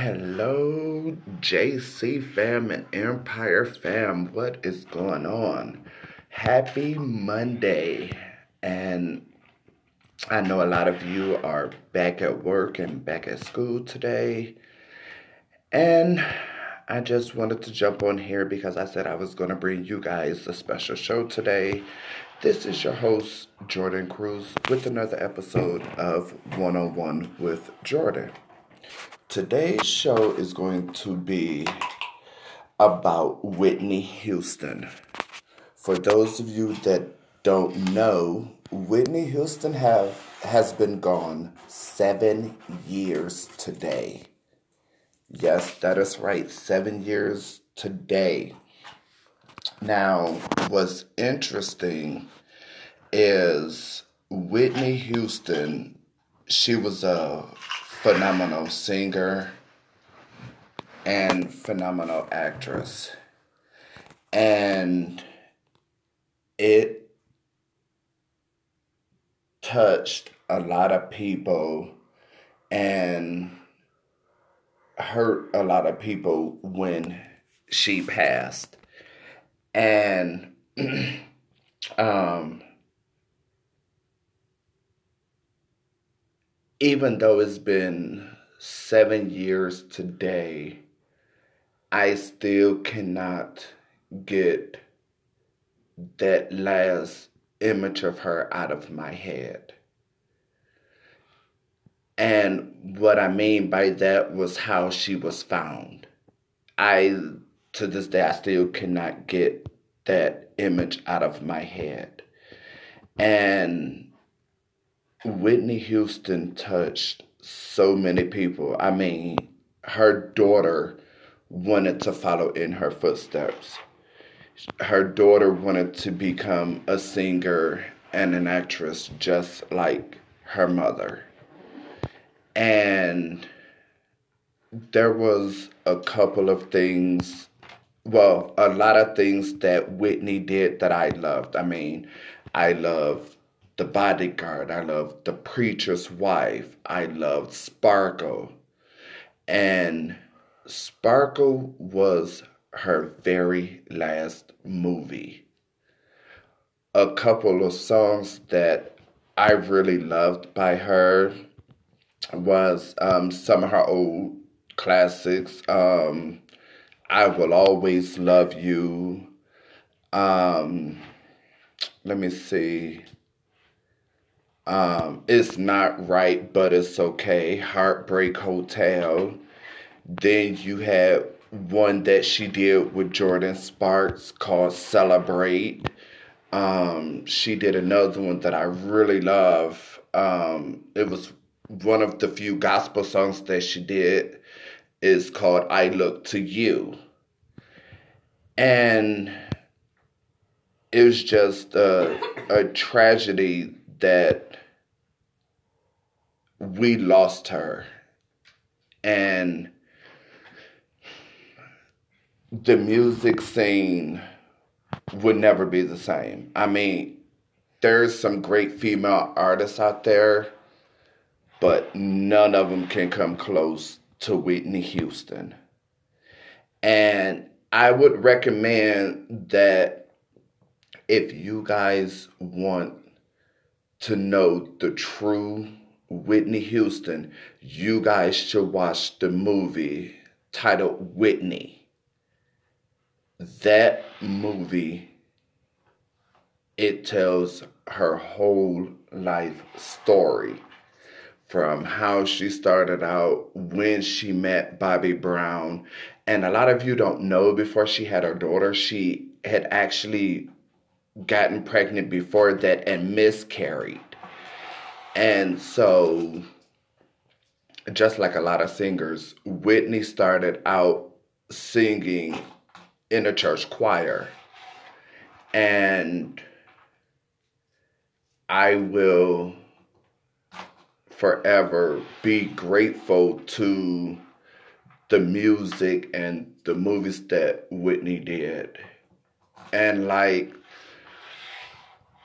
Hello, JC fam and Empire fam. What is going on? Happy Monday. And I know a lot of you are back at work and back at school today. And I just wanted to jump on here because I said I was going to bring you guys a special show today. This is your host, Jordan Cruz, with another episode of One on One with Jordan. Today's show is going to be about Whitney Houston. For those of you that don't know, Whitney Houston have has been gone seven years today. Yes, that is right, seven years today. Now, what's interesting is Whitney Houston, she was a phenomenal singer and phenomenal actress. And it touched a lot of people and hurt a lot of people when she passed. And um even though it's been seven years today, I still cannot get that last image of her out of my head. And what I mean by that was how she was found. I, to this day, I still cannot get that image out of my head. And Whitney Houston touched so many people. I mean, her daughter wanted to follow in her footsteps. Her daughter wanted to become a singer and an actress just like her mother. And there was a couple of things, well, a lot of things that Whitney did that I loved. I mean, I love the Bodyguard. I loved The Preacher's Wife. I loved Sparkle. And Sparkle was her very last movie. A couple of songs that I really loved by her was um, some of her old classics. Um, I Will Always Love You. Um, let me see. Um, it's not right, but it's okay. Heartbreak Hotel. Then you have one that she did with Jordin Sparks called Celebrate. Um, she did another one that I really love. Um, it was one of the few gospel songs that she did. Is called I Look to You. And it was just a, a tragedy that we lost her and the music scene would never be the same. I mean, there's some great female artists out there, but none of them can come close to Whitney Houston. And I would recommend that if you guys want to know the true Whitney Houston, you guys should watch the movie titled Whitney. That movie, it tells her whole life story from how she started out, when she met Bobby Brown. And a lot of you don't know before she had her daughter, she had actually gotten pregnant before that and miscarried. And so, just like a lot of singers, Whitney started out singing in a church choir. And I will forever be grateful to the music and the movies that Whitney did. And like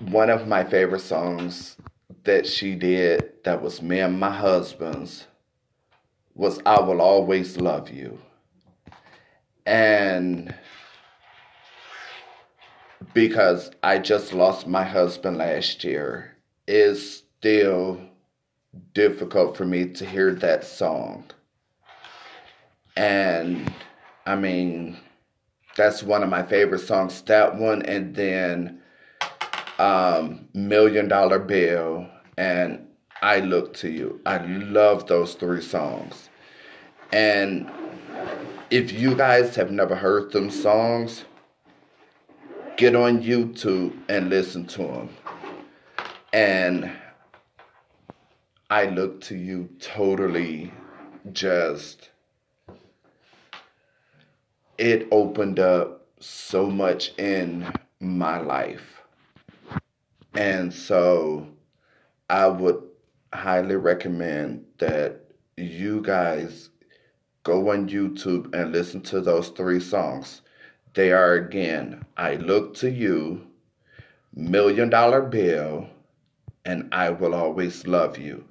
one of my favorite songs that she did that was me and my husband's was I Will Always Love You. And because I just lost my husband last year, it's still difficult for me to hear that song. And I mean, that's one of my favorite songs. That one, and then um, Million Dollar Bill and I Look to You. I love those three songs. And if you guys have never heard them songs, get on YouTube and listen to them. And I Look to You totally just it opened up so much in my life. And so I would highly recommend that you guys go on YouTube and listen to those three songs. They are again, I Look to You, Million Dollar Bill, and I Will Always Love You.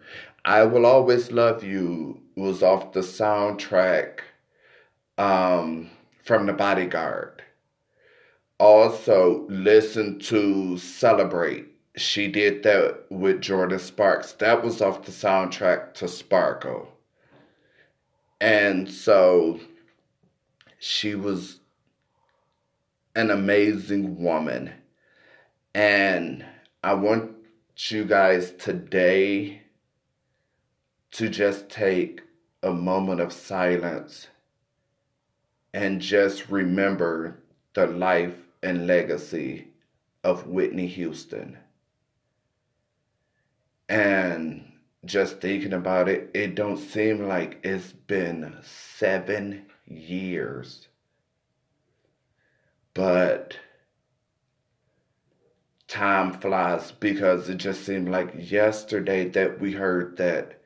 I Will Always Love You was off the soundtrack um, from The Bodyguard. Also, listen to Celebrate. She did that with Jordin Sparks. That was off the soundtrack to Sparkle. And so she was an amazing woman. And I want you guys today to just take a moment of silence and just remember the life and legacy of Whitney Houston. And just thinking about it, it don't seem like it's been seven years. But time flies because it just seemed like yesterday that we heard that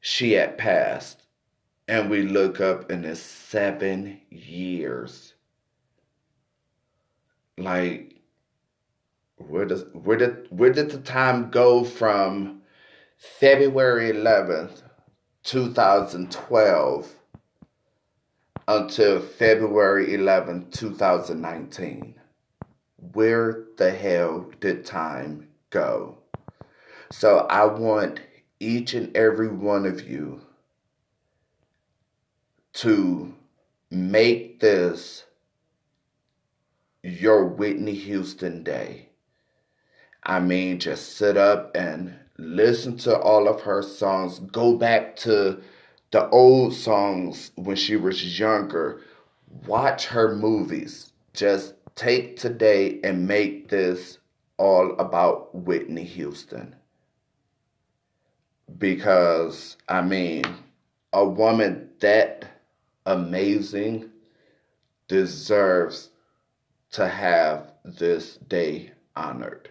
she had passed and we look up and it's seven years. Like, where does where did where did the time go from February eleventh, two thousand twelve, until February eleventh, two thousand nineteen? Where the hell did time go? So I want each and every one of you to make this your Whitney Houston day. I mean, just sit up and listen to all of her songs. Go back to the old songs when she was younger. Watch her movies. Just take today and make this all about Whitney Houston. Because, I mean, a woman that amazing deserves to have this day honored.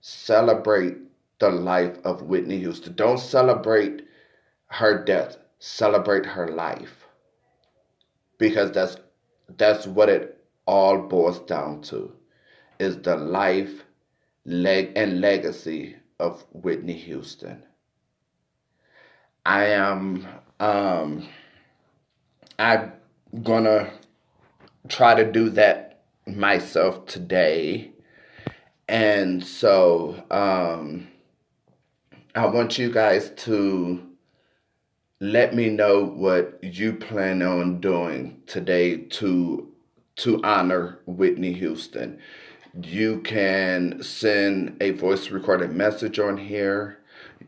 Celebrate the life of Whitney Houston. Don't celebrate her death. Celebrate her life. Because that's that's what it all boils down to is the life leg and legacy of Whitney Houston. I am um I'm gonna try to do that myself today. And so um, I want you guys to let me know what you plan on doing today to to honor Whitney Houston. You can send a voice recorded message on here.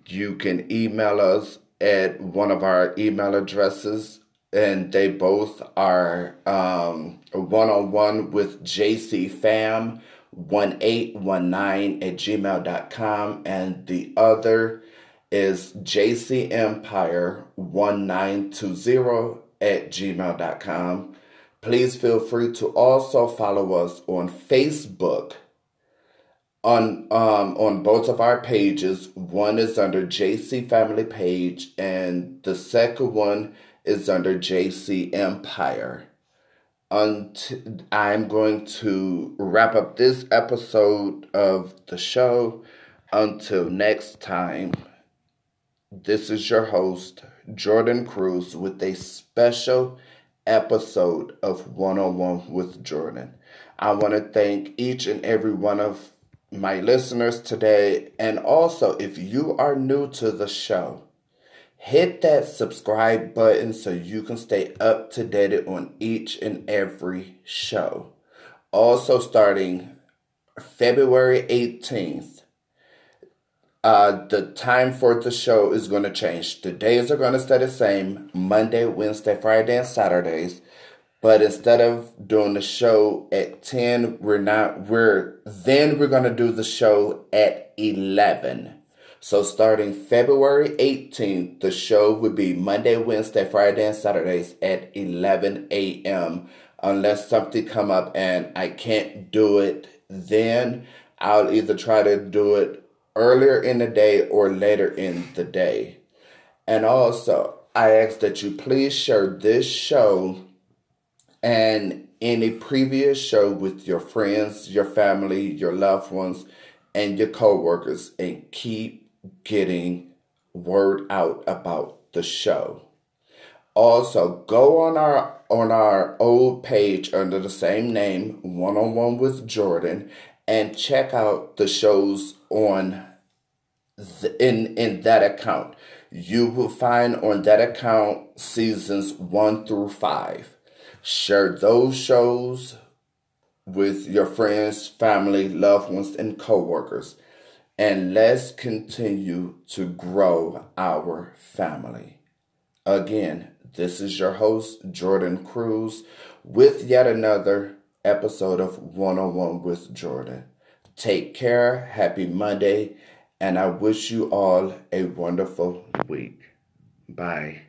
You can email us at one of our email addresses and they both are um, one-on-one with JC Fam 1819 at gmail.com and the other is JC Empire 1920 at gmail.com. Please feel free to also follow us on Facebook on um on both of our pages. One is under JC Family Page and the second one is under JC Empire. Unt- I'm going to wrap up this episode of the show. Until next time, This is your host, Jordan Cruz, with a special episode of One on One with Jordan. I want to thank each and every one of my listeners today. And also, if you are new to the show, hit that subscribe button so you can stay up to date on each and every show. Also, starting February 18th, uh, the time for the show is going to change. The days are going to stay the same Monday, Wednesday, Friday, and Saturdays. But instead of doing the show at 10, we're not, we're, then we're going to do the show at 11. So starting February 18th, the show would be Monday, Wednesday, Friday, and Saturdays at 11 a.m. Unless something come up and I can't do it then, I'll either try to do it earlier in the day or later in the day. And also, I ask that you please share this show and any previous show with your friends, your family, your loved ones, and your coworkers and keep getting word out about the show. Also, go on our on our old page under the same name, One on One with Jordan, and check out the shows on the, in in that account. You will find on that account seasons one through five. Share those shows with your friends, family, loved ones, and coworkers. And let's continue to grow our family. Again, this is your host, Jordan Cruz, with yet another episode of One on One with Jordan. Take care. Happy Monday. And I wish you all a wonderful week. Bye.